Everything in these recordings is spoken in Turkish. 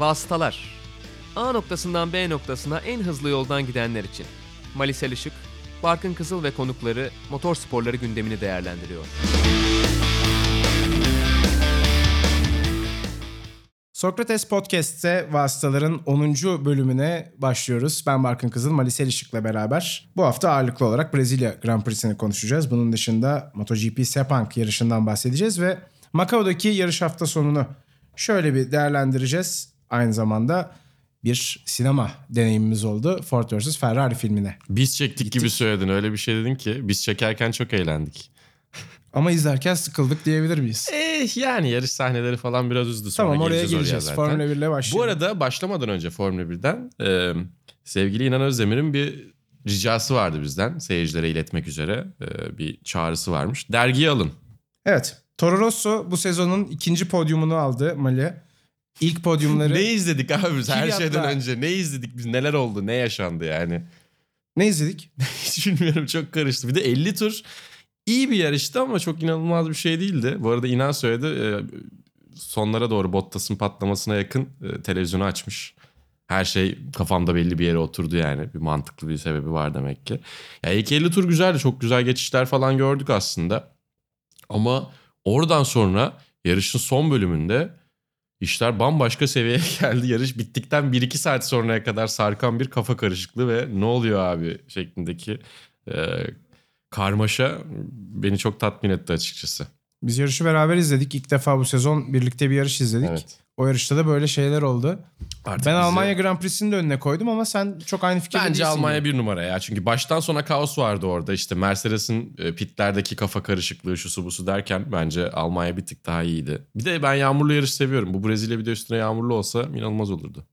Vasıtalar. A noktasından B noktasına en hızlı yoldan gidenler için. Malisel Işık, Barkın Kızıl ve konukları motor sporları gündemini değerlendiriyor. Sokrates Podcast'te Vasıtaların 10. bölümüne başlıyoruz. Ben Barkın Kızıl, Malisel Işık'la beraber. Bu hafta ağırlıklı olarak Brezilya Grand Prix'sini konuşacağız. Bunun dışında MotoGP Sepang yarışından bahsedeceğiz ve Macao'daki yarış hafta sonunu şöyle bir değerlendireceğiz. Aynı zamanda bir sinema deneyimimiz oldu Ford vs. Ferrari filmine. Biz çektik gibi söyledin. Öyle bir şey dedin ki biz çekerken çok eğlendik. Ama izlerken sıkıldık diyebilir miyiz? Eh yani yarış sahneleri falan biraz üzdü. Sonra tamam oraya geleceğiz zaten. Formula 1 ile başlayalım. Bu arada başlamadan önce Formula 1'den e, sevgili İnan Özdemir'in bir ricası vardı bizden. Seyircilere iletmek üzere e, bir çağrısı varmış. Dergiyi alın. Evet. Toro Rosso bu sezonun ikinci podyumunu aldı Mali. İlk podyumları... Ne izledik abi biz her Kilyat'la- şeyden önce? Ne izledik biz? Neler oldu? Ne yaşandı yani? ne izledik? Hiç bilmiyorum çok karıştı. Bir de 50 tur iyi bir yarıştı ama çok inanılmaz bir şey değildi. Bu arada inan söyledi e, sonlara doğru Bottas'ın patlamasına yakın e, televizyonu açmış. Her şey kafamda belli bir yere oturdu yani. Bir mantıklı bir sebebi var demek ki. Ya ilk 50 tur güzeldi. Çok güzel geçişler falan gördük aslında. Ama oradan sonra yarışın son bölümünde işler bambaşka seviyeye geldi. Yarış bittikten 1-2 saat sonraya kadar sarkan bir kafa karışıklığı ve ne oluyor abi şeklindeki e, karmaşa beni çok tatmin etti açıkçası. Biz yarışı beraber izledik. İlk defa bu sezon birlikte bir yarış izledik. Evet. O yarışta da böyle şeyler oldu. Artık ben bizi- Almanya Grand Prix'sini de önüne koydum ama sen çok aynı fikirde Bence değilsin Almanya gibi. bir numara ya. Çünkü baştan sona kaos vardı orada. İşte Mercedes'in e, pitlerdeki kafa karışıklığı şusu busu derken bence Almanya bir tık daha iyiydi. Bir de ben yağmurlu yarış seviyorum. Bu Brezilya bir de üstüne yağmurlu olsa inanılmaz olurdu.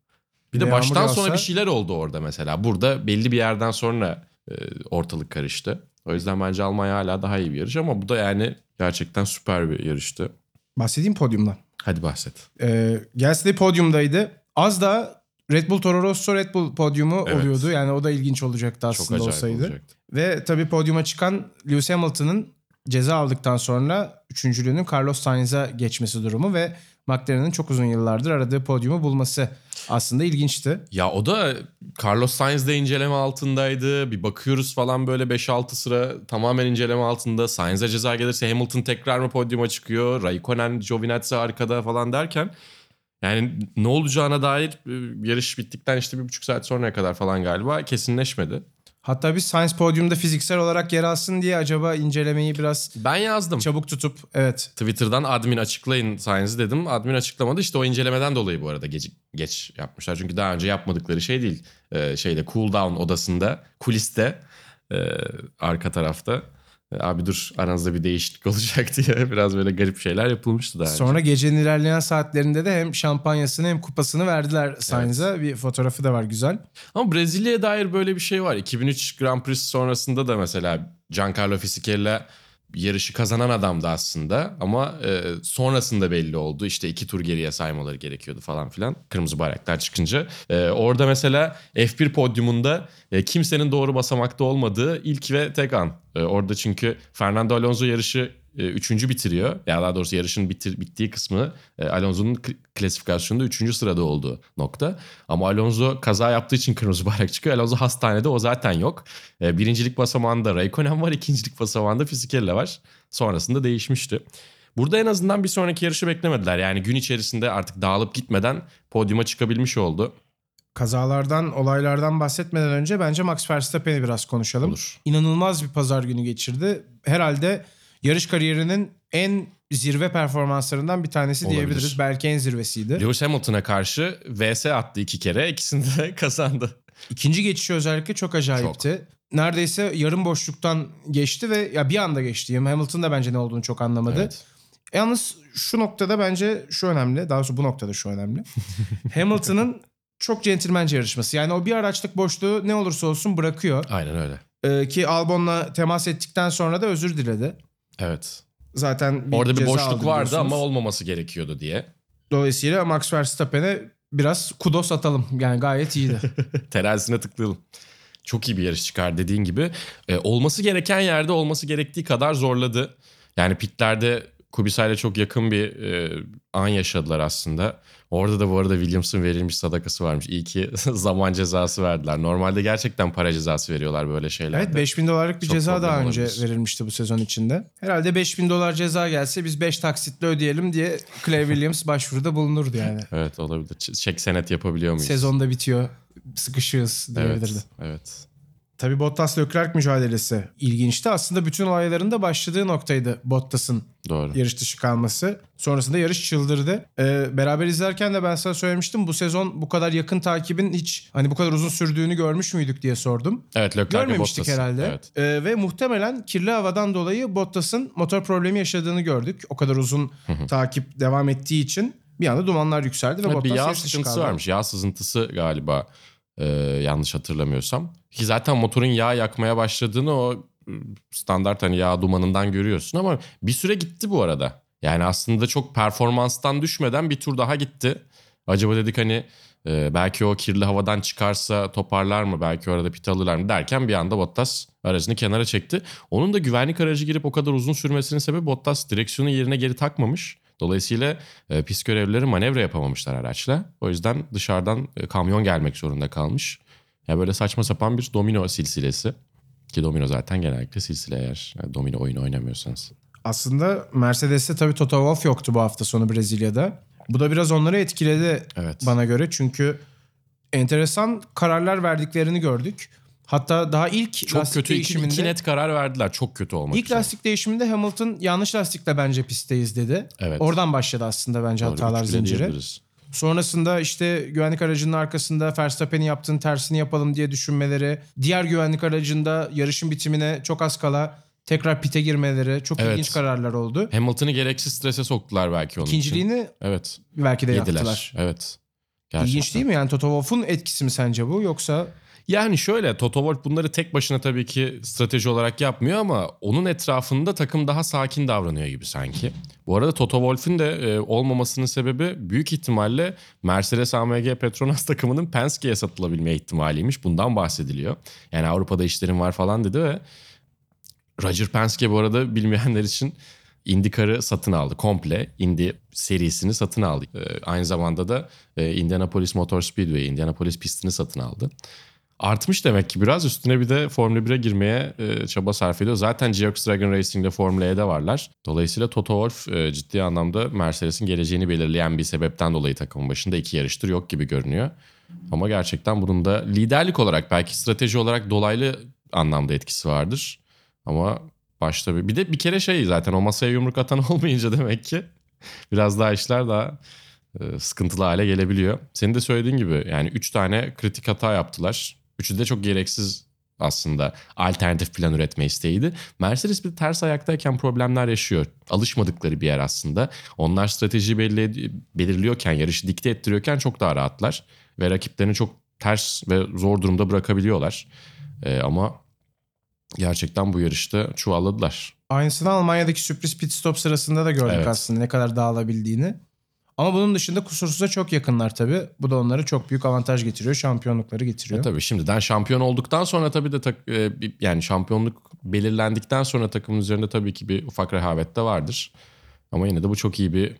Bir Bir de de baştan yağmur sonra yağsa- bir şeyler oldu orada mesela. Burada belli bir yerden sonra e, ortalık karıştı. O yüzden bence Almanya hala daha iyi bir yarış ama bu da yani gerçekten süper bir yarıştı. Bahsedeyim podyumdan. Hadi bahset. Ee, Gasly podyumdaydı. Az da Red Bull Toro Rosso Red Bull podyumu Evet. oluyordu. Yani o da ilginç olacaktı Çok aslında acayip olsaydı. olacaktı. Ve tabii podyuma çıkan Lewis Hamilton'ın ceza aldıktan sonra üçüncülüğünün Carlos Sainz'a geçmesi durumu ve McLaren'ın çok uzun yıllardır aradığı podyumu bulması aslında ilginçti. Ya o da Carlos Sainz de inceleme altındaydı. Bir bakıyoruz falan böyle 5-6 sıra tamamen inceleme altında. Sainz'e ceza gelirse Hamilton tekrar mı podyuma çıkıyor? Raikkonen, Giovinazzi arkada falan derken yani ne olacağına dair e, yarış bittikten işte bir buçuk saat sonraya kadar falan galiba kesinleşmedi. Hatta biz Sainz podyumda fiziksel olarak yer alsın diye acaba incelemeyi biraz Ben yazdım. çabuk tutup evet Twitter'dan admin açıklayın Sainz'i dedim. Admin açıklamadı. İşte o incelemeden dolayı bu arada geç, geç yapmışlar. Çünkü daha önce yapmadıkları şey değil. Ee, şeyde cool down odasında, kuliste, e, arka tarafta. E, abi dur aranızda bir değişiklik olacak diye biraz böyle garip şeyler yapılmıştı daha önce. Sonra gecenin ilerleyen saatlerinde de hem şampanyasını hem kupasını verdiler Sainz'a. Bir fotoğrafı da var güzel. Ama Brezilya'ya dair böyle bir şey var. 2003 Grand Prix sonrasında da mesela Giancarlo Fisichella yarışı kazanan adamdı aslında ama e, sonrasında belli oldu. İşte iki tur geriye saymaları gerekiyordu falan filan. Kırmızı bayraklar çıkınca. E, orada mesela F1 podyumunda e, kimsenin doğru basamakta olmadığı ilk ve tek an. E, orada çünkü Fernando Alonso yarışı üçüncü bitiriyor. Ya daha doğrusu yarışın bitir, bittiği kısmı e, Alonso'nun klasifikasyonunda üçüncü sırada olduğu nokta. Ama Alonso kaza yaptığı için kırmızı bayrak çıkıyor. Alonso hastanede o zaten yok. E, birincilik basamağında Raikkonen var. ikincilik basamağında Fisichella var. Sonrasında değişmişti. Burada en azından bir sonraki yarışı beklemediler. Yani gün içerisinde artık dağılıp gitmeden podyuma çıkabilmiş oldu. Kazalardan, olaylardan bahsetmeden önce bence Max Verstappen'i biraz konuşalım. Olur. İnanılmaz bir pazar günü geçirdi. Herhalde yarış kariyerinin en zirve performanslarından bir tanesi Olabilir. diyebiliriz. Belki en zirvesiydi. Lewis Hamilton'a karşı VS attı iki kere. İkisini de kazandı. İkinci geçişi özellikle çok acayipti. Neredeyse yarım boşluktan geçti ve ya bir anda geçti. Hamilton da bence ne olduğunu çok anlamadı. Evet. Yalnız şu noktada bence şu önemli. Daha doğrusu bu noktada şu önemli. Hamilton'ın çok centilmence yarışması. Yani o bir araçlık boşluğu ne olursa olsun bırakıyor. Aynen öyle. Ee, ki Albon'la temas ettikten sonra da özür diledi. Evet. Zaten Orada bir boşluk vardı ama olmaması gerekiyordu diye. Dolayısıyla Max Verstappen'e biraz kudos atalım. Yani gayet iyiydi. Terazisine tıklayalım. Çok iyi bir yarış çıkar dediğin gibi. Ee, olması gereken yerde olması gerektiği kadar zorladı. Yani pitlerde Kubica ile çok yakın bir e, an yaşadılar aslında. Orada da bu arada Williams'ın verilmiş sadakası varmış. İyi ki zaman cezası verdiler. Normalde gerçekten para cezası veriyorlar böyle şeylerde. Evet 5000 dolarlık bir Çok ceza daha önce olabilir. verilmişti bu sezon içinde. Herhalde 5000 dolar ceza gelse biz 5 taksitle ödeyelim diye Clay Williams başvuruda bulunurdu yani. Evet olabilir. Çek senet yapabiliyor muyuz? Sezonda bitiyor. Sıkışığız diyebilirdi. Evet, evet. Tabii Bottas Leclerc mücadelesi ilginçti. Aslında bütün olayların da başladığı noktaydı Bottas'ın Doğru. yarış dışı kalması. Sonrasında yarış çıldırdı. Ee, beraber izlerken de ben sana söylemiştim. Bu sezon bu kadar yakın takibin hiç hani bu kadar uzun sürdüğünü görmüş müydük diye sordum. Evet Leclerc Görmemiştik Bottas'ın. herhalde. Evet. Ee, ve muhtemelen kirli havadan dolayı Bottas'ın motor problemi yaşadığını gördük. O kadar uzun takip devam ettiği için bir anda dumanlar yükseldi ve Evet, Bottas bir yağ sıkıntısı kaldı. varmış. Yağ sızıntısı galiba e, yanlış hatırlamıyorsam. Ki zaten motorun yağ yakmaya başladığını o e, standart hani yağ dumanından görüyorsun ama bir süre gitti bu arada. Yani aslında çok performanstan düşmeden bir tur daha gitti. Acaba dedik hani e, belki o kirli havadan çıkarsa toparlar mı? Belki orada pit alırlar mı derken bir anda Bottas aracını kenara çekti. Onun da güvenlik aracı girip o kadar uzun sürmesinin sebebi Bottas direksiyonu yerine geri takmamış. Dolayısıyla e, pist görevlileri manevra yapamamışlar araçla. O yüzden dışarıdan e, kamyon gelmek zorunda kalmış. Ya böyle saçma sapan bir domino silsilesi. Ki domino zaten genellikle silsile eğer e, domino oyunu oynamıyorsanız. Aslında Mercedes'te tabii Toto Wolff yoktu bu hafta sonu Brezilya'da. Bu da biraz onları etkiledi Evet. bana göre. Çünkü enteresan kararlar verdiklerini gördük. Hatta daha ilk Çok lastik kötü iki, değişiminde... iki net karar verdiler. Çok kötü olmak İlk üzere. lastik değişiminde Hamilton yanlış lastikle bence pistteyiz dedi. Evet. Oradan başladı aslında bence Doğru, hatalar zinciri. diyebiliriz. Sonrasında işte güvenlik aracının arkasında Verstappen'in yaptığın tersini yapalım diye düşünmeleri. Diğer güvenlik aracında yarışın bitimine çok az kala tekrar pite girmeleri. Çok Evet. ilginç kararlar oldu. Hamilton'ı gereksiz strese soktular belki onun için. İkinciliğini Evet. belki de Yediler. yaptılar. Evet. İlginç değil mi? Yani Toto Wolff'un etkisi mi sence bu yoksa Yani şöyle Toto Wolff bunları tek başına tabii ki strateji olarak yapmıyor ama onun etrafında takım daha sakin davranıyor gibi sanki. Bu arada Toto Wolff'ün de e, olmamasının sebebi büyük ihtimalle Mercedes AMG Petronas takımının Penske'ye satılabilme ihtimaliymiş. Bundan bahsediliyor. Yani Avrupa'da işlerim var falan dedi ve Roger Penske bu arada bilmeyenler için IndyCar'ı satın aldı. Komple Indy serisini satın aldı. E, aynı zamanda da e, Indianapolis Motor Speedway, Indianapolis pistini satın aldı. Artmış demek ki biraz üstüne bir de Formula 1'e girmeye e, çaba sarf ediyor. Zaten Geox Dragon Racing'de Formula E'de varlar. Dolayısıyla Toto Wolff e, ciddi anlamda Mercedes'in geleceğini belirleyen bir sebepten dolayı takımın başında iki yarıştır yok gibi görünüyor. Ama gerçekten bunun da liderlik olarak belki strateji olarak dolaylı anlamda etkisi vardır. Ama başta bir, bir de bir kere şey zaten o masaya yumruk atan olmayınca demek ki biraz daha işler daha e, sıkıntılı hale gelebiliyor. Senin de söylediğin gibi yani 3 tane kritik hata yaptılar. Üçü de çok gereksiz aslında alternatif plan üretme isteğiydi. Mercedes bir ters ayaktayken problemler yaşıyor. Alışmadıkları bir yer aslında. Onlar stratejiyi belli, belirliyorken, yarışı dikte ettiriyorken çok daha rahatlar. Ve rakiplerini çok ters ve zor durumda bırakabiliyorlar. E, ama gerçekten bu yarışta çuvalladılar. aynısını Almanya'daki sürpriz pit stop sırasında da gördük Evet. aslında ne kadar dağılabildiğini. Ama bunun dışında kusursuza çok yakınlar tabii. Bu da onlara çok büyük avantaj getiriyor. Şampiyonlukları getiriyor. E tabii şimdiden şampiyon olduktan sonra tabii de tak- e, yani şampiyonluk belirlendikten sonra takımın üzerinde tabii ki bir ufak rehavet de vardır. Ama yine de bu çok iyi bir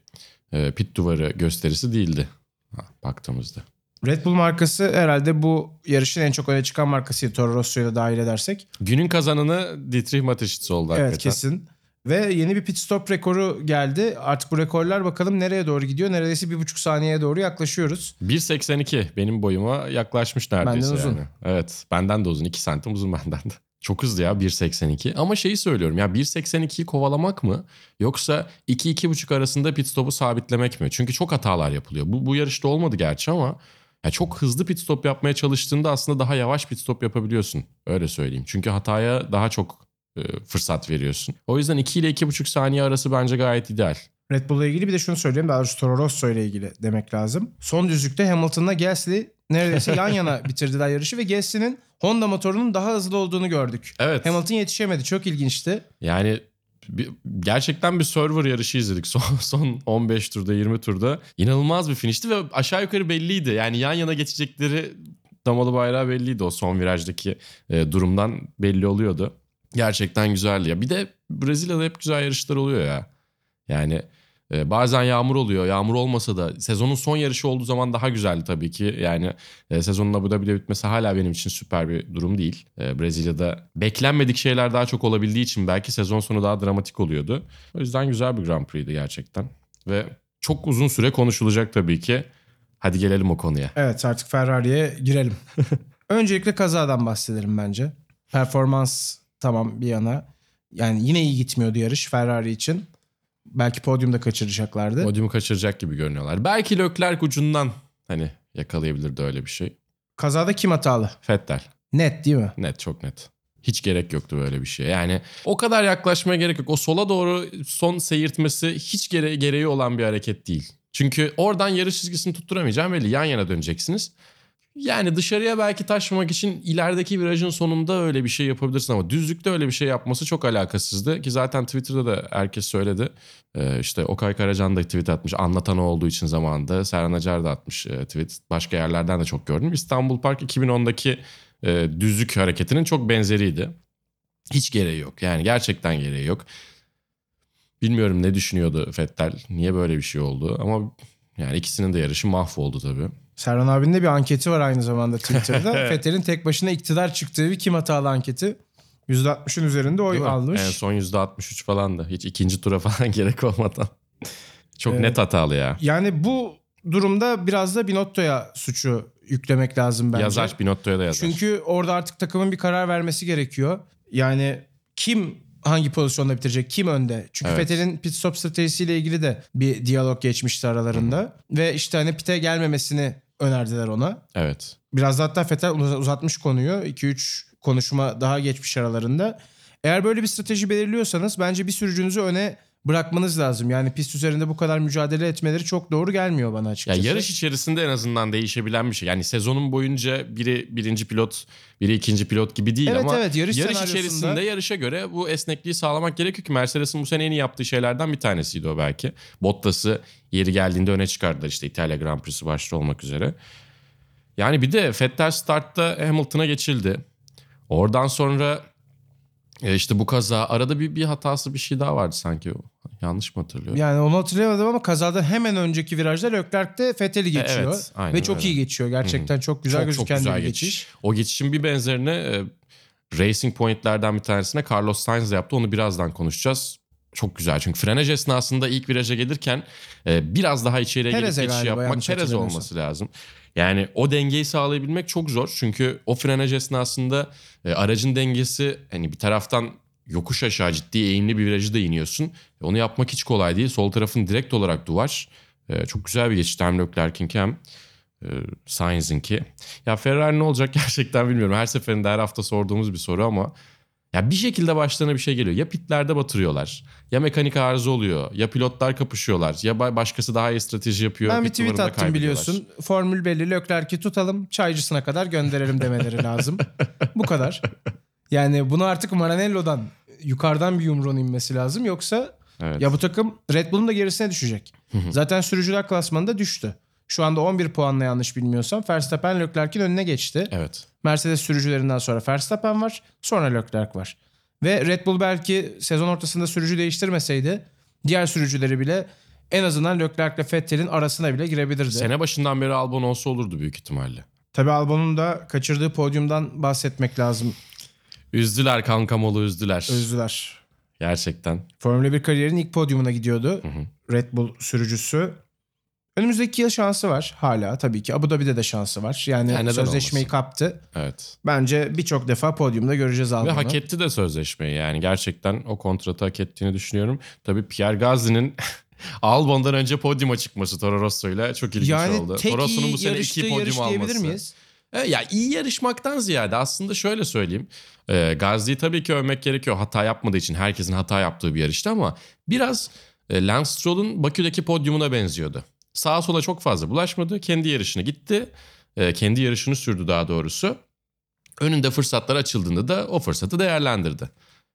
e, pit duvarı gösterisi değildi ha, baktığımızda. Red Bull markası herhalde bu yarışın en çok öne çıkan markasıydı. Toro Rosso'yu da dahil edersek. Günün kazananı Dietrich Mateschitz oldu Evet hakikaten. kesin. Ve yeni bir pit stop rekoru geldi. Artık bu rekorlar bakalım nereye doğru gidiyor. Neredeyse bir buçuk saniyeye doğru yaklaşıyoruz. 1.82 benim boyuma yaklaşmış neredeyse Benden uzun. yani. Evet benden de uzun 2 santim uzun benden de. Çok hızlı ya 1.82 ama şeyi söylüyorum ya 1.82'yi kovalamak mı yoksa 2-2.5 arasında pit stopu sabitlemek mi? Çünkü çok hatalar yapılıyor. Bu, bu yarışta olmadı gerçi ama ya çok hızlı pit stop yapmaya çalıştığında aslında daha yavaş pit stop yapabiliyorsun. Öyle söyleyeyim. Çünkü hataya daha çok fırsat veriyorsun. O yüzden 2 ile 2.5 saniye arası bence gayet ideal. Red Bull'la ilgili bir de şunu söyleyeyim. Daha doğrusu Toro Rosso ile ilgili demek lazım. Son düzlükte Hamilton'la Gasly neredeyse yan yana bitirdiler yarışı ve Gasly'nin Honda motorunun daha hızlı olduğunu gördük. Evet. Hamilton yetişemedi. Çok ilginçti. Yani bir- gerçekten bir server yarışı izledik son, son 15 turda 20 turda. İnanılmaz bir finişti ve aşağı yukarı belliydi. Yani yan yana geçecekleri damalı bayrağı belliydi o son virajdaki e, durumdan belli oluyordu. Gerçekten güzeldi ya. Bir de Brezilya'da hep güzel yarışlar oluyor ya. Yani e, bazen yağmur oluyor. Yağmur olmasa da sezonun son yarışı olduğu zaman daha güzeldi tabii ki. Yani e, sezonun Abu Dhabi'de bitmesi hala benim için süper bir durum değil. E, Brezilya'da beklenmedik şeyler daha çok olabildiği için belki sezon sonu daha dramatik oluyordu. O yüzden güzel bir Grand Prix'di gerçekten. Ve çok uzun süre konuşulacak tabii ki. Hadi gelelim o konuya. Evet artık Ferrari'ye girelim. Öncelikle kazadan bahsedelim bence. Performans tamam bir yana. Yani yine iyi gitmiyordu yarış Ferrari için. Belki podyumda kaçıracaklardı. Podyumu kaçıracak gibi görünüyorlar. Belki Leclerc ucundan hani yakalayabilirdi öyle bir şey. Kazada kim hatalı? Vettel. Net değil mi? Net çok net. Hiç gerek yoktu böyle bir şeye. Yani o kadar yaklaşmaya gerek yok. O sola doğru son seyirtmesi hiç gere gereği olan bir hareket değil. Çünkü oradan yarış çizgisini tutturamayacağım belli. Yan yana döneceksiniz. Yani dışarıya belki taşmamak için ilerideki virajın sonunda öyle bir şey yapabilirsin ama düzlükte öyle bir şey yapması çok alakasızdı. Ki zaten Twitter'da da herkes söyledi. Ee, işte Okay Karacan da tweet atmış anlatan olduğu için zamanında. Serhan Acar da atmış e, tweet. Başka yerlerden de çok gördüm. İstanbul Park 2010'daki e, düzlük hareketinin çok benzeriydi. Hiç gereği yok. Yani gerçekten gereği yok. Bilmiyorum ne düşünüyordu Fettel. Niye böyle bir şey oldu ama yani ikisinin de yarışı mahvoldu tabii. Serhan abinin de bir anketi var aynı zamanda Twitter'da. Fethel'in tek başına iktidar çıktığı bir kim hatalı anketi. %60'ın üzerinde oy Değil almış. En son %63 falandı. Hiç ikinci tura falan gerek olmadan. Çok Evet. net hatalı ya. Yani bu durumda biraz da Binotto'ya suçu yüklemek lazım bence. Yazar Binotto'ya da yazar. Çünkü orada artık takımın bir karar vermesi gerekiyor. Yani kim hangi pozisyonda bitirecek, kim önde? Çünkü Evet. Vettel'in pit stop stratejisiyle ilgili de bir diyalog geçmişti aralarında. Ve işte hani pite gelmemesini önerdiler ona. Evet. Biraz da hatta Vettel uz- uzatmış konuyu. 2-3 konuşma daha geçmiş aralarında. Eğer böyle bir strateji belirliyorsanız bence bir sürücünüzü öne bırakmanız lazım. Yani pist üzerinde bu kadar mücadele etmeleri çok doğru gelmiyor bana Ya açıkçası. yarış içerisinde en azından değişebilen bir şey. Yani sezonun boyunca biri birinci pilot, biri ikinci pilot gibi değil Evet, ama evet, yarış senaryosunda- içerisinde yarışa göre bu esnekliği sağlamak gerekiyor ki Mercedes'in bu sene en iyi yaptığı şeylerden bir tanesiydi o belki. Bottas'ı yeri geldiğinde öne çıkardılar işte İtalya Grand Prix'si başta olmak üzere. Yani bir de Vettel startta Hamilton'a geçildi. Oradan sonra e, işte bu kaza arada bir, bir hatası bir şey daha vardı sanki. Yanlış mı hatırlıyorum? Yani onu hatırlayamadım ama kazada hemen önceki virajda Leclerc de Vettel'i geçiyor. evet, aynen Ve çok öyle. iyi geçiyor. Gerçekten çok güzel çok gözüken çok güzel bir geçiş. geçiş. O geçişin bir benzerini e, Racing Point'lerden bir tanesine Carlos Sainz yaptı. Onu birazdan konuşacağız. Çok güzel çünkü frenaj esnasında ilk viraja gelirken e, biraz daha içeriye Perez'e gelip geçiş yapmak Perez olması lazım. Yani o dengeyi sağlayabilmek çok zor. Çünkü o frenaj esnasında e, aracın dengesi hani bir taraftan yokuş aşağı ciddi eğimli bir virajı da iniyorsun. E, Onu yapmak hiç kolay değil. Sol tarafın direkt olarak duvar. E, çok güzel bir geçişti hem Leclerc'inki hem e, Sainz'inki. Ya Ferrari ne olacak gerçekten bilmiyorum. Her seferinde her hafta sorduğumuz bir soru ama ya bir şekilde başlarına bir şey geliyor. Ya pitlerde batırıyorlar. Ya mekanik arıza oluyor. Ya pilotlar kapışıyorlar. Ya ba- başkası daha iyi strateji yapıyor. Ben bir tweet attım biliyorsun. Formül belli Leclerc'i tutalım çaycısına kadar gönderelim demeleri lazım. Bu kadar. Yani bunu artık Maranello'dan yukarıdan bir yumruğun inmesi lazım. Yoksa Evet. ya bu takım Red Bull'un da gerisine düşecek. Zaten sürücüler klasmanında düştü. Şu anda 11 puanla yanlış bilmiyorsam Verstappen Leclerc'in önüne geçti. Evet. Mercedes sürücülerinden sonra Verstappen var. Sonra Leclerc var. Ve Red Bull belki sezon ortasında sürücü değiştirmeseydi diğer sürücüleri bile en azından Leclerc ile Vettel'in arasına bile girebilirdi. Sene başından beri Albon olsa olurdu büyük ihtimalle. Tabii Albon'un da kaçırdığı podyumdan bahsetmek lazım. Üzdüler kankamolu üzdüler. Özlüler. Gerçekten. Formula 1 kariyerinin ilk podyumuna gidiyordu. Red Bull sürücüsü. Önümüzdeki yıl şansı var hala tabii ki. Abu Dhabi'de de şansı var. Yani Ya neden sözleşmeyi olmasın? kaptı. Evet. Bence birçok defa podyumda göreceğiz Ve Albon'u. hak etti de sözleşmeyi yani. Gerçekten o kontratı hak ettiğini düşünüyorum. Tabii Pierre Gasly'nin Albon'dan önce podyuma çıkması Toro Rosso'yla çok ilginç Yani oldu. Toro Rosso'nun bu sene iki podyum alması. miyiz? Evet, ya iyi yarışmaktan ziyade aslında şöyle söyleyeyim. E, Gazli'yi tabii ki övmek gerekiyor. Hata yapmadığı için herkesin hata yaptığı bir yarıştı ama biraz e, Lance Stroll'un Bakü'deki podyumuna benziyordu. Sağa sola çok fazla bulaşmadı. Kendi yarışına gitti. E, kendi yarışını sürdü daha doğrusu. Önünde fırsatlar açıldığında da o fırsatı değerlendirdi.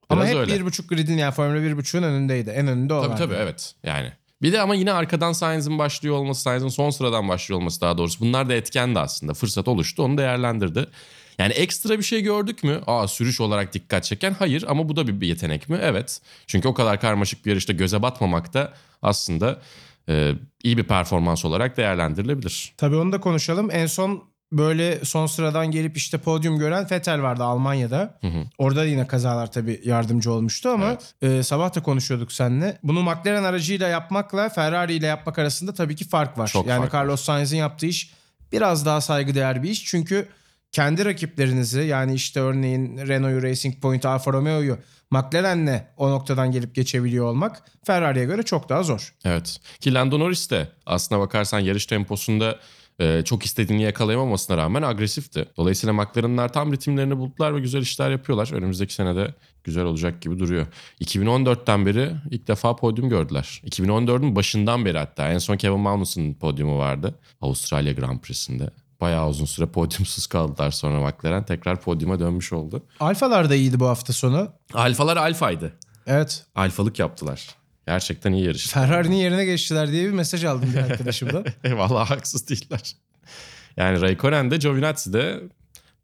Ama Biraz hep öyle. bir buçuk gridin yani Formula 1.5'un önündeydi. En önünde o Tabii tabii evet yani. Bir de ama yine arkadan Sainz'in başlıyor olması, Sainz'in son sıradan başlıyor olması daha doğrusu. Bunlar da etkendi aslında. Fırsat oluştu onu değerlendirdi. Yani ekstra bir şey gördük mü? Aa sürüş olarak dikkat çeken hayır ama bu da bir yetenek mi? Evet. Çünkü o kadar karmaşık bir yarışta göze batmamak da aslında e, iyi bir performans olarak değerlendirilebilir. Tabii onu da konuşalım. En son böyle son sıradan gelip işte podyum gören Vettel vardı Almanya'da. Orada yine kazalar tabii yardımcı olmuştu ama e, sabah da konuşuyorduk seninle. Bunu McLaren aracıyla yapmakla Ferrari ile yapmak arasında tabii ki fark var. Çok yani fark. Carlos Sainz'in yaptığı iş biraz daha saygıdeğer bir iş. Çünkü kendi rakiplerinizi yani işte örneğin Renault'u, Racing Point, Alfa Romeo'yu McLaren'le o noktadan gelip geçebiliyor olmak Ferrari'ye göre çok daha zor. Evet. Ki Lando Norris de aslına bakarsan yarış temposunda e, çok istediğini yakalayamamasına rağmen agresifti. Dolayısıyla McLaren'lar tam ritimlerini buldular ve güzel işler yapıyorlar. Önümüzdeki sene de güzel olacak gibi duruyor. 2014'ten beri ilk defa podyum gördüler. 2014'ün başından beri hatta. En son Kevin Magnussen'ın podyumu vardı. Avustralya Grand Prix'sinde. Bayağı uzun süre podyumsuz kaldılar sonra McLaren. Tekrar podyuma dönmüş oldu. Alfalar da iyiydi bu hafta sonu. Alfalar alfaydı. Evet. Alfalık yaptılar. Gerçekten iyi yarış. Ferrari'nin yerine geçtiler diye bir mesaj aldım bir arkadaşımdan. Eyvallah haksız değiller. Yani Raikkonen de Giovinazzi de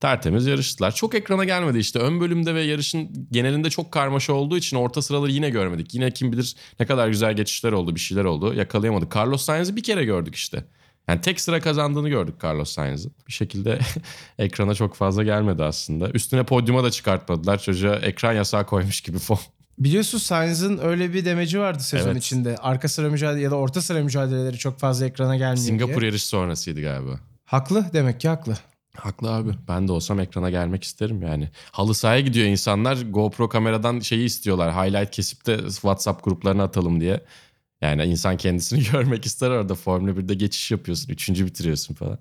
tertemiz yarıştılar. Çok ekrana gelmedi işte. Ön bölümde ve yarışın genelinde çok karmaşa olduğu için orta sıraları yine görmedik. Yine kim bilir ne kadar güzel geçişler oldu, bir şeyler oldu. Yakalayamadık. Carlos Sainz'i bir kere gördük işte. Yani tek sıra kazandığını gördük Carlos Sainz'in. Bir şekilde ekrana çok fazla gelmedi aslında. Üstüne podyuma da çıkartmadılar. Çocuğa ekran yasağı koymuş gibi fon. Biliyorsun Sainz'ın öyle bir demeci vardı sezon Evet. içinde. Arka sıra mücadele ya da orta sıra mücadeleleri çok fazla ekrana gelmiyor Singapur diye. yarışı sonrasıydı galiba. Haklı demek ki haklı. Haklı abi. Ben de olsam ekrana gelmek isterim yani. Halı sahaya gidiyor insanlar. GoPro kameradan şeyi istiyorlar. Highlight kesip de WhatsApp gruplarına atalım diye. Yani insan kendisini görmek ister orada. Formula 1'de geçiş yapıyorsun. Üçüncü bitiriyorsun falan.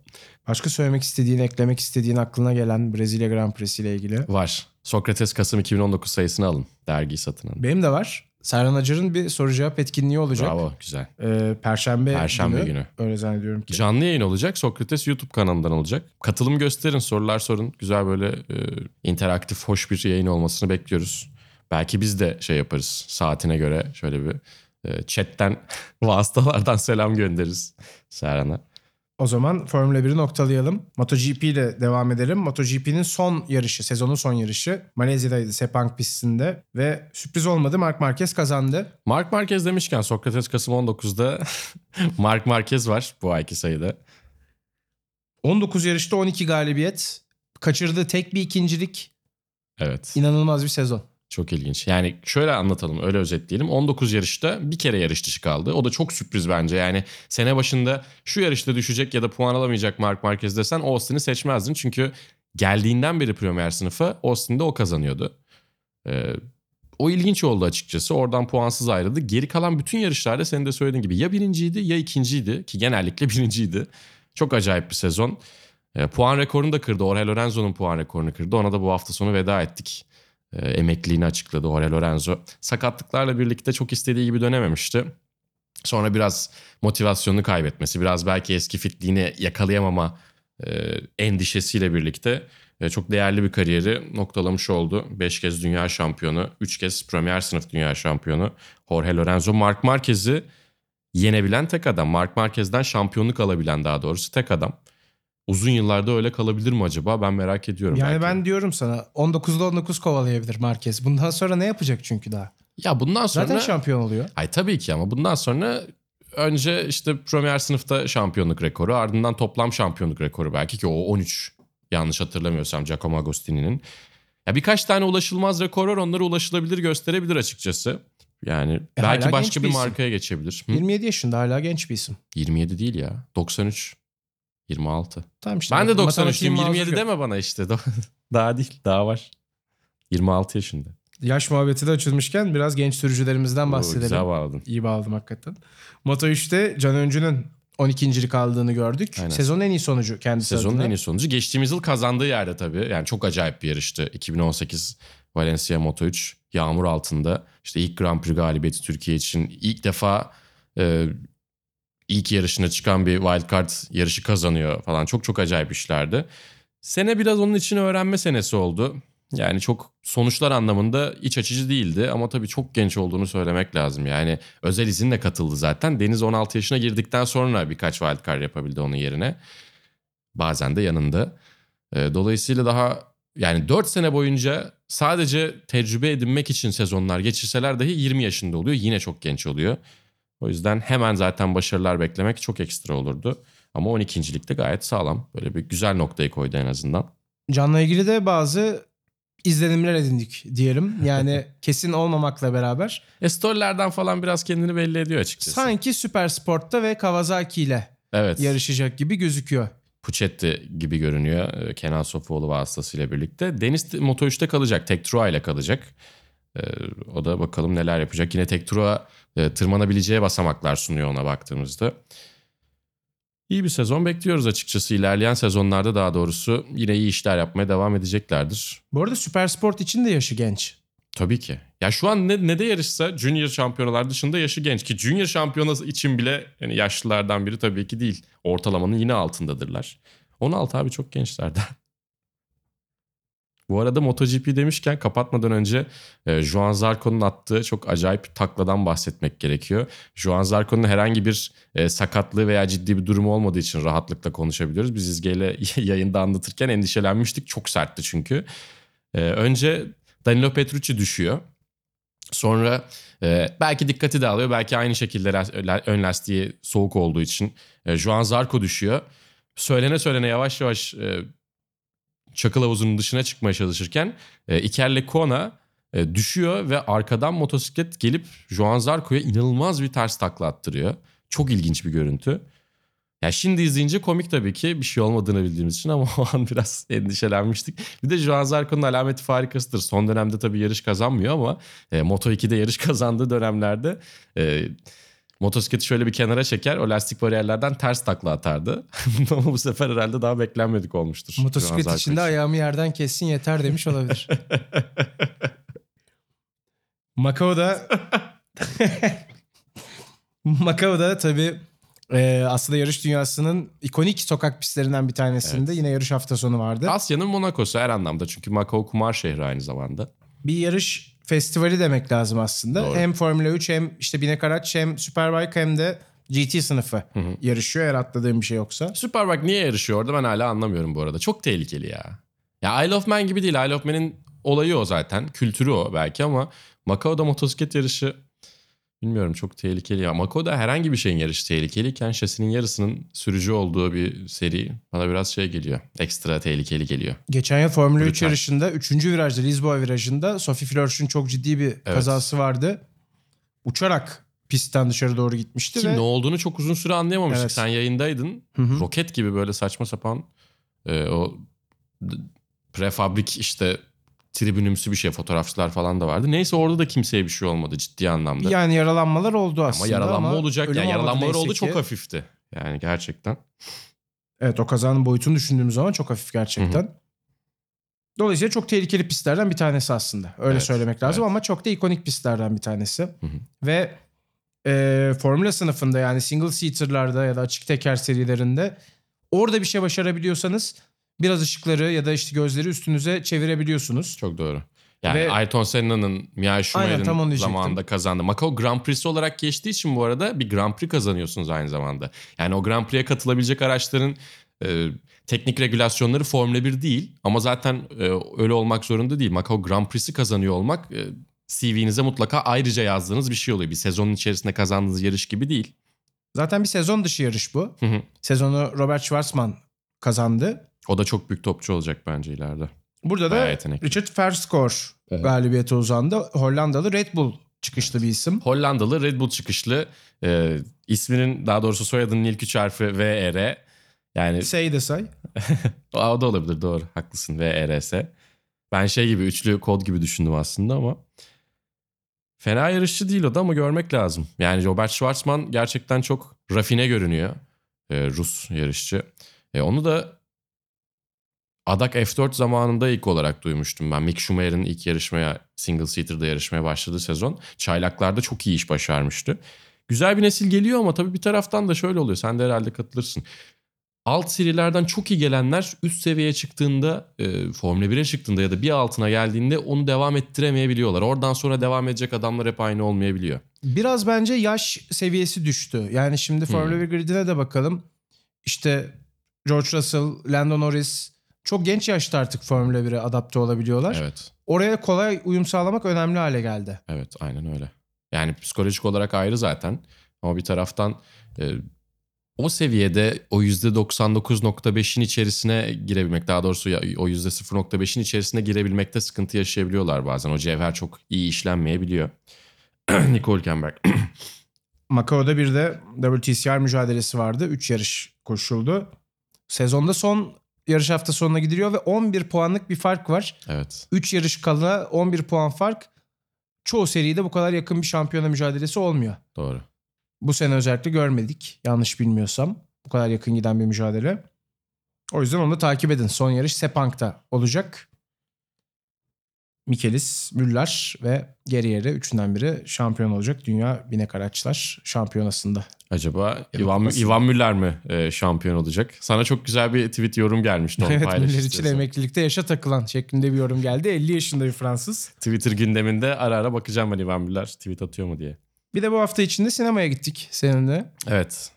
Başka söylemek istediğin, eklemek istediğin aklına gelen Brezilya Grand Prix'si ile ilgili. Var. Sokrates Kasım 2019 sayısını alın. Dergiyi satın alın. Benim de var. Serhan Acar'ın bir soru cevap etkinliği olacak. Bravo. Güzel. Ee, Perşembe, Perşembe günü. Öyle zannediyorum ki. Canlı yayın olacak. Sokrates YouTube kanalından olacak. Katılım gösterin, sorular sorun. Güzel böyle e, interaktif, hoş bir yayın olmasını bekliyoruz. Belki biz de şey yaparız. Saatine göre şöyle bir e, chatten, vasıtalardan selam göndeririz Serhan'a. O zaman Formula 1'i noktalayalım. MotoGP ile devam edelim. MotoGP'nin son yarışı, sezonun son yarışı Malezya'daydı Sepang pistinde ve sürpriz olmadı Mark Marquez kazandı. Mark Marquez demişken Sokrates Kasım 19'da Mark Marquez var bu ayki sayıda. 19 yarışta 12 galibiyet. Kaçırdığı tek bir ikincilik. Evet. İnanılmaz bir sezon. Çok ilginç. Yani şöyle anlatalım, öyle özetleyelim. 19 yarışta bir kere yarış dışı kaldı. O da çok sürpriz bence. Yani sene başında şu yarışta düşecek ya da puan alamayacak Mark Marquez desen Austin'i seçmezdin. Çünkü geldiğinden beri Premier sınıfa Austin'de o kazanıyordu. Ee, o ilginç oldu açıkçası. Oradan puansız ayrıldı. Geri kalan bütün yarışlarda senin de söylediğin gibi ya birinciydi ya ikinciydi. Ki genellikle birinciydi. Çok acayip bir sezon. Ee, puan rekorunu da kırdı. Jorge Lorenzo'nun puan rekorunu kırdı. Ona da bu hafta sonu veda ettik e, emekliliğini açıkladı Jorge Lorenzo. Sakatlıklarla birlikte çok istediği gibi dönememişti. Sonra biraz motivasyonunu kaybetmesi, biraz belki eski fitliğini yakalayamama e, endişesiyle birlikte e, çok değerli bir kariyeri noktalamış oldu. 5 kez dünya şampiyonu, 3 kez Premier sınıf dünya şampiyonu Jorge Lorenzo. Mark Marquez'i yenebilen tek adam. Mark Marquez'den şampiyonluk alabilen daha doğrusu tek adam. Uzun yıllarda öyle kalabilir mi acaba? Ben merak ediyorum. Yani belki. ben diyorum sana 19'da 19 kovalayabilir Marquez. Bundan sonra ne yapacak çünkü daha? Ya bundan sonra... Zaten şampiyon oluyor. Ay tabii ki ama bundan sonra önce işte Premier sınıfta şampiyonluk rekoru ardından toplam şampiyonluk rekoru belki ki o 13 yanlış hatırlamıyorsam Giacomo Agostini'nin. Ya birkaç tane ulaşılmaz rekor var onları ulaşılabilir gösterebilir açıkçası. Yani E, belki başka bir bir markaya geçebilir. Hı? 27 yaşında hala genç bir isim. 27 değil ya 93 26. Tamam işte. Ben de matematiğin 93'lüyüm mazur 27 yok. deme bana işte daha değil daha var. 26 yaşında. Yaş muhabbeti de açılmışken biraz genç sürücülerimizden Oo, bahsedelim. Güzel bağladın. İyi bağladım hakikaten. Moto 3'te Can Öncü'nün 12.lik aldığını gördük. Aynen. Sezonun en iyi sonucu kendisi Sezonun adına. en iyi sonucu. Geçtiğimiz yıl kazandığı yerde tabii. Yani çok acayip bir yarıştı. 2018 Valencia Moto 3 yağmur altında. İşte ilk Grand Prix galibiyeti Türkiye için. ilk defa e, ilk yarışına çıkan bir wildcard yarışı kazanıyor falan. Çok çok acayip işlerdi. Sene biraz onun için öğrenme senesi oldu. Yani çok sonuçlar anlamında iç açıcı değildi ama tabii çok genç olduğunu söylemek lazım. Yani özel izinle katıldı zaten. Deniz 16 yaşına girdikten sonra birkaç wildcard yapabildi onun yerine. Bazen de yanında. E, dolayısıyla daha yani 4 sene boyunca sadece tecrübe edinmek için sezonlar geçirseler dahi 20 yaşında oluyor. Yine çok genç oluyor. O yüzden hemen zaten başarılar beklemek çok ekstra olurdu. Ama 12. ligde gayet sağlam. Böyle bir güzel noktayı koydu en azından. Can'la ilgili de bazı izlenimler edindik diyelim. Yani kesin olmamakla beraber. E storylerden falan biraz kendini belli ediyor açıkçası. Sanki Süper Sport'ta ve Kawasaki ile evet. yarışacak gibi gözüküyor. Puchetti gibi görünüyor e, Kenan Sofuoğlu vasıtasıyla birlikte. Deniz Moto3'te kalacak. Tektura ile kalacak. E, o da bakalım neler yapacak. Yine Tektura e, tırmanabileceği basamaklar sunuyor ona baktığımızda. İyi bir sezon bekliyoruz açıkçası. İlerleyen sezonlarda daha doğrusu yine iyi işler yapmaya devam edeceklerdir. Bu arada Süper Sport için de yaşı genç. Tabii ki. Ya şu an ne, ne de yarışsa Junior şampiyonalar dışında yaşı genç. Ki Junior şampiyonası için bile yani yaşlılardan biri tabii ki değil. Ortalamanın yine altındadırlar. 16 abi çok gençlerden. Bu arada MotoGP demişken kapatmadan önce e, Juan Zarco'nun attığı çok acayip takladan bahsetmek gerekiyor. Juan Zarco'nun herhangi bir e, sakatlığı veya ciddi bir durumu olmadığı için rahatlıkla konuşabiliyoruz. Biz İzge'yle yayında anlatırken endişelenmiştik. Çok sertti çünkü. E, önce Danilo Petrucci düşüyor. Sonra e, belki dikkati dağılıyor. Belki aynı şekilde ön lastiği soğuk olduğu için e, Juan Zarco düşüyor. Söylene söylene yavaş yavaş e, çakıl havuzunun dışına çıkmaya çalışırken e, Iker Lecuona e, düşüyor ve arkadan motosiklet gelip Juan Zarco'ya inanılmaz bir ters takla attırıyor. Çok ilginç bir görüntü. Ya şimdi izleyince komik tabii ki bir şey olmadığını bildiğimiz için ama o an biraz endişelenmiştik. Bir de Joan Zarco'nun alameti farikasıdır. Son dönemde tabii yarış kazanmıyor ama e, Moto2'de yarış kazandığı dönemlerde e, motosikleti şöyle bir kenara çeker o lastik bariyerlerden ters takla atardı. ama bu sefer herhalde daha beklenmedik olmuştur. Motosiklet içinde ayağımı yerden kessin yeter demiş olabilir. Macao'da Macao'da tabii ee, aslında yarış dünyasının ikonik sokak pistlerinden bir tanesinde Evet. yine yarış hafta sonu vardı. Asya'nın Monaco'su her anlamda çünkü Macao kumar şehri aynı zamanda. Bir yarış festivali demek lazım aslında. Doğru. Hem Formula 3 hem işte binek araç hem Superbike hem de GT sınıfı yarışıyor eğer atladığım bir şey yoksa. Superbike niye yarışıyor orada ben hala anlamıyorum bu arada. Çok tehlikeli ya. Ya Isle of Man gibi değil. Isle of Man'in olayı o zaten. Kültürü o belki ama Macao'da motosiklet yarışı bilmiyorum çok tehlikeli ya. Macao'da herhangi bir şeyin yarışı tehlikeliyken şasinin yarısının sürücü olduğu bir seri bana biraz şey geliyor. Ekstra tehlikeli geliyor. Geçen yıl Formula 3 Brutal. yarışında 3. virajda Lisboa virajında Sophie Flörsch'ün çok ciddi bir kazası vardı. Uçarak pistten dışarı doğru gitmişti Ki ve ne olduğunu çok uzun süre anlayamamıştık. Evet. Sen yayındaydın. Hı hı. Roket gibi böyle saçma sapan e, o prefabrik işte tribünümsü bir şey fotoğrafçılar falan da vardı. Neyse orada da kimseye bir şey olmadı ciddi anlamda. yani yaralanmalar oldu aslında ama yaralanma olacak. ölüm Yani yaralanmalar oldu ki. çok hafifti. Yani gerçekten. Evet o kazanın boyutunu düşündüğümüz zaman çok hafif gerçekten. Dolayısıyla çok tehlikeli pistlerden bir tanesi aslında. Öyle Evet, söylemek lazım evet. ama çok da ikonik pistlerden bir tanesi. Ve e, Formula sınıfında yani single seater'larda ya da açık teker serilerinde orada bir şey başarabiliyorsanız biraz ışıkları ya da işte gözleri üstünüze çevirebiliyorsunuz. Çok doğru. Yani Ve- Ayrton Senna'nın Mia diyecektim. zamanında kazandı. Macau Grand Prix olarak geçtiği için bu arada bir Grand Prix kazanıyorsunuz aynı zamanda. Yani o Grand Prix'e katılabilecek araçların e, teknik regülasyonları Formula 1 değil. Ama zaten e, öyle olmak zorunda değil. Macau Grand Prix'si kazanıyor olmak e, CV'nize mutlaka ayrıca yazdığınız bir şey oluyor. Bir sezonun içerisinde kazandığınız yarış gibi değil. Zaten bir sezon dışı yarış bu. Hı hı. Sezonu Robert Schwarzman kazandı. O da çok büyük topçu olacak bence ileride. Burada Bayağı da yetenekli. Richard Verskoor Evet. galibiyete uzandı. Hollandalı Red Bull çıkışlı bir isim. Hollandalı Red Bull çıkışlı. E, isminin daha doğrusu soyadının ilk üç harfi VR. Yani Say de say. O da olabilir doğru haklısın VRS. Ben şey gibi üçlü kod gibi düşündüm aslında ama fena yarışçı değil o da ama görmek lazım. Yani Robert Schwarzman gerçekten çok rafine görünüyor. Ee, Rus yarışçı. E, onu da Adak F4 zamanında ilk olarak duymuştum ben. Mick Schumacher'in ilk yarışmaya single seater'da yarışmaya başladığı sezon. Çaylaklarda çok iyi iş başarmıştı. Güzel bir nesil geliyor ama tabii bir taraftan da şöyle oluyor. Sen de herhalde katılırsın alt serilerden çok iyi gelenler üst seviyeye çıktığında e, Formula 1'e çıktığında ya da bir altına geldiğinde onu devam ettiremeyebiliyorlar. Oradan sonra devam edecek adamlar hep aynı olmayabiliyor. Biraz bence yaş seviyesi düştü. Yani şimdi Formula 1 gridine de bakalım. İşte George Russell, Lando Norris, çok genç yaşta artık Formula 1'e adapte olabiliyorlar. Evet. Oraya kolay uyum sağlamak önemli hale geldi. Evet aynen öyle. Yani psikolojik olarak ayrı zaten. Ama bir taraftan e, o seviyede o %99.5'in içerisine girebilmek daha doğrusu o %0.5'in içerisine girebilmekte sıkıntı yaşayabiliyorlar bazen. O cevher çok iyi işlenmeyebiliyor. Nicole Hülkenberg. Macao'da bir de WTCR mücadelesi vardı. 3 yarış koşuldu. Sezonda son yarış hafta sonuna gidiliyor ve 11 puanlık bir fark var. evet. 3 yarış kala 11 puan fark. Çoğu seride bu kadar yakın bir şampiyona mücadelesi olmuyor. Doğru. Bu sene özellikle görmedik. Yanlış bilmiyorsam. Bu kadar yakın giden bir mücadele. O yüzden onu da takip edin. Son yarış Sepang'da olacak. Mikelis, Müller ve Geriyeri üçünden biri şampiyon olacak. Dünya binek araçlar şampiyonasında. Acaba Ivan. Ivan Müller mi e, şampiyon olacak? Sana çok güzel bir tweet yorum gelmişti. Onu evet Müller için emeklilikte yaşa takılan şeklinde bir yorum geldi. 50 yaşında bir Fransız. Twitter gündeminde ara ara bakacağım ben Ivan Müller tweet atıyor mu diye. Bir de bu hafta içinde sinemaya gittik seninle. Evet.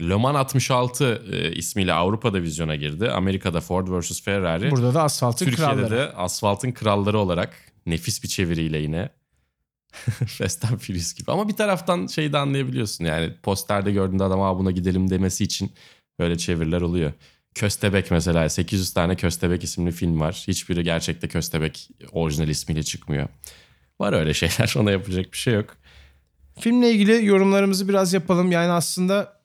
Le Mans 66 e, ismiyle Avrupa'da vizyona girdi. Amerika'da Ford vs Ferrari. Burada da asfaltın Türkiye'de kralları. de asfaltın kralları olarak nefis bir çeviriyle yine. Fast and Furious gibi. Ama bir taraftan şeyi de anlayabiliyorsun. Yani posterde gördüğünde adam "Aa, buna gidelim demesi için böyle çeviriler oluyor. Köstebek mesela 800 tane Köstebek isimli film var. Hiçbiri gerçekte Köstebek orijinal ismiyle çıkmıyor. Var öyle şeyler ona yapacak bir şey yok. Filmle ilgili yorumlarımızı biraz yapalım. Yani aslında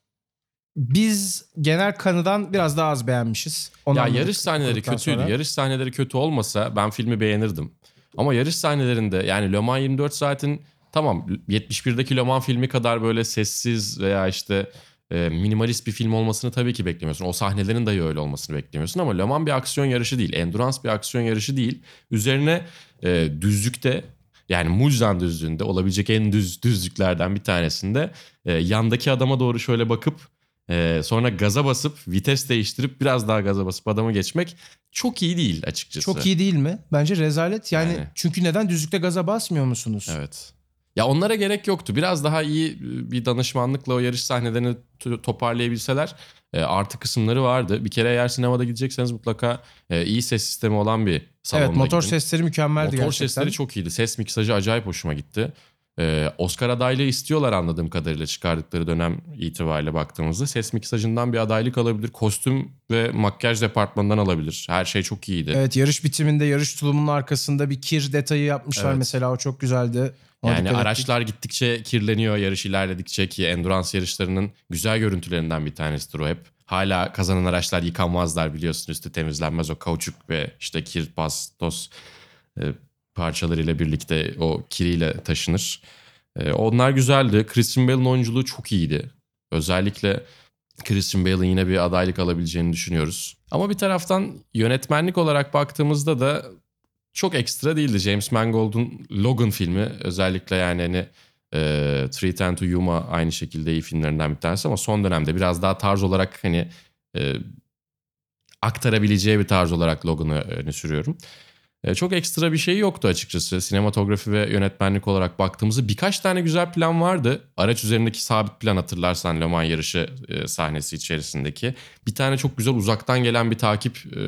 biz genel kanıdan biraz daha az beğenmişiz. Onu ya yarış sahneleri kötüydü. sonra. Yarış sahneleri kötü olmasa ben filmi beğenirdim. Ama yarış sahnelerinde yani Le Mans 24 saatin tamam 71'deki Le Mans filmi kadar böyle sessiz veya işte e, minimalist bir film olmasını tabii ki beklemiyorsun. O sahnelerin dahi öyle olmasını beklemiyorsun ama Le Mans bir aksiyon yarışı değil. Endurance bir aksiyon yarışı değil. Üzerine e, düzlükte yani Mulzan düzlüğünde olabilecek en düz düzlüklerden bir tanesinde e, yandaki adama doğru şöyle bakıp e, sonra gaza basıp vites değiştirip biraz daha gaza basıp adamı geçmek çok iyi değil açıkçası. Çok iyi değil mi? Bence rezalet. Yani, Yani. çünkü neden düzlükte gaza basmıyor musunuz? Evet. Ya onlara gerek yoktu. Biraz daha iyi e, bir danışmanlıkla o yarış sahnelerini toparlayabilseler e, artı kısımları vardı. Bir kere eğer sinemada gidecekseniz mutlaka e, iyi ses sistemi olan bir salonda Evet motor gidin. sesleri mükemmeldi Motor gerçekten. sesleri çok iyiydi. Ses miksajı acayip hoşuma gitti. Ee, Oscar adaylığı istiyorlar anladığım kadarıyla çıkardıkları dönem itibariyle baktığımızda. Ses miksajından bir adaylık alabilir. Kostüm ve makyaj departmanından alabilir. Her şey çok iyiydi. Evet yarış bitiminde yarış tulumunun arkasında bir kir detayı yapmışlar Evet. mesela o çok güzeldi. Ona Yani dikkat ettik. araçlar gittikçe kirleniyor yarış ilerledikçe ki endurance yarışlarının güzel görüntülerinden bir tanesidir o hep. Hala kazanan araçlar yıkanmazlar biliyorsun üstü temizlenmez o kauçuk ve işte kir, pas, toz e, parçalarıyla birlikte o kiriyle taşınır. E, onlar güzeldi. Christian Bale'ın oyunculuğu çok iyiydi. Özellikle Christian Bale'ın yine bir adaylık alabileceğini düşünüyoruz. Ama bir taraftan yönetmenlik olarak baktığımızda da çok ekstra değildi. James Mangold'un Logan filmi özellikle yani hani e, Three Ten to Yuma aynı şekilde iyi filmlerinden bir tanesi ama son dönemde biraz daha tarz olarak hani e, aktarabileceği bir tarz olarak Logan'ı öne sürüyorum. E, çok ekstra bir şey yoktu açıkçası. Sinematografi ve yönetmenlik olarak baktığımızda birkaç tane güzel plan vardı. Araç üzerindeki sabit plan hatırlarsan Le Mans yarışı e, sahnesi içerisindeki. Bir tane çok güzel uzaktan gelen bir takip e,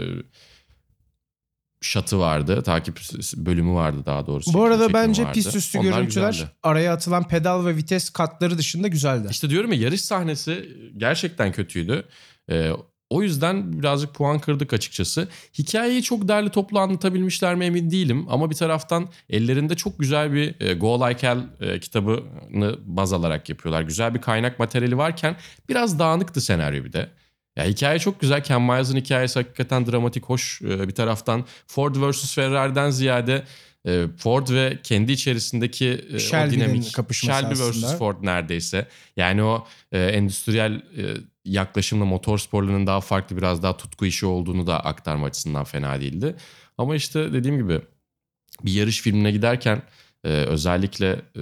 şatı vardı. Takip bölümü vardı daha doğrusu. Bu arada bence vardı. pist üstü Onlar görüntüler güzeldi. araya atılan pedal ve vites katları dışında güzeldi. İşte diyorum ya yarış sahnesi gerçekten kötüydü. Ee, o yüzden birazcık puan kırdık açıkçası. Hikayeyi çok derli toplu anlatabilmişler mi emin değilim. Ama bir taraftan ellerinde çok güzel bir e, Go Like Hell e, kitabını baz alarak yapıyorlar. Güzel bir kaynak materyali varken biraz dağınıktı senaryo bir de. Ya hikaye çok güzel. Ken Miles'ın hikayesi hakikaten dramatik, hoş. Ee, bir taraftan Ford vs Ferrari'den ziyade e, Ford ve kendi içerisindeki e, o Shelby'nin dinamik. kapışması Shelby vs Ford neredeyse. Yani o e, endüstriyel e, yaklaşımla motor sporlarının daha farklı biraz daha tutku işi olduğunu da aktarma açısından fena değildi. Ama işte dediğim gibi bir yarış filmine giderken e, özellikle e,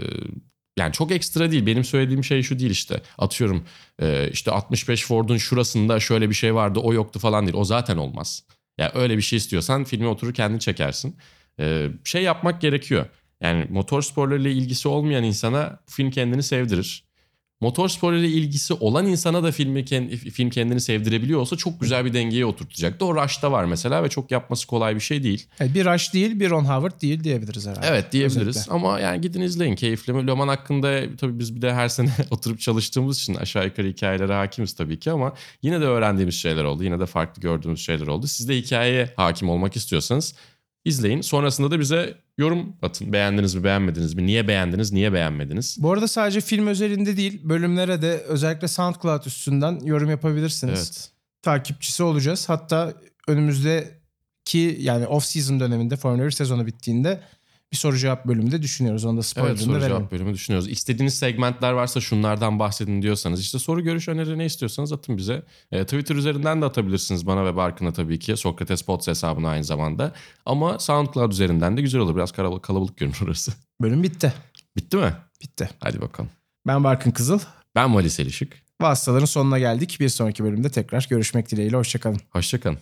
yani çok ekstra değil. Benim söylediğim şey şu değil işte. Atıyorum e, işte 65 Ford'un şurasında şöyle bir şey vardı o yoktu falan değil. O zaten olmaz. Ya yani öyle bir şey istiyorsan filmi oturur kendin çekersin. E, şey yapmak gerekiyor. Yani motor sporlarıyla ilgisi olmayan insana film kendini sevdirir. Motor sporuyla ilgisi olan insana da filmi film kendini sevdirebiliyor olsa çok güzel bir dengeye oturtacaktı. O Rush'ta var mesela ve çok yapması kolay bir şey değil. Yani bir Rush değil, bir Ron Howard değil diyebiliriz herhalde. Evet diyebiliriz Özetle. ama yani gidin izleyin keyifli. Le Mans hakkında tabii biz bir de her sene oturup çalıştığımız için aşağı yukarı hikayelere hakimiz tabii ki ama yine de öğrendiğimiz şeyler oldu. Yine de farklı gördüğümüz şeyler oldu. Siz de hikayeye hakim olmak istiyorsanız izleyin. Sonrasında da bize yorum atın. Beğendiniz mi beğenmediniz mi? Niye beğendiniz niye beğenmediniz? Bu arada sadece film özelinde değil, bölümlere de özellikle SoundCloud üstünden yorum yapabilirsiniz. Evet. Takipçisi olacağız. Hatta önümüzdeki yani off season döneminde Formula 1 sezonu bittiğinde bir soru cevap bölümü de düşünüyoruz. Onu da Evet spoilerını soru verelim. cevap bölümü düşünüyoruz. İstediğiniz segmentler varsa şunlardan bahsedin diyorsanız işte soru görüş öneri ne istiyorsanız atın bize. E, Twitter üzerinden de atabilirsiniz bana ve Barkın'a tabii ki. Sokrates Pods hesabına aynı zamanda. Ama SoundCloud üzerinden de güzel olur. Biraz kalabalık, kalabalık görünür orası. Bölüm bitti. Bitti mi? Bitti. Hadi bakalım. Ben Barkın Kızıl. Ben Vali Selişik. Vasıtaların sonuna geldik. Bir sonraki bölümde tekrar görüşmek dileğiyle. Hoşçakalın. Hoşçakalın.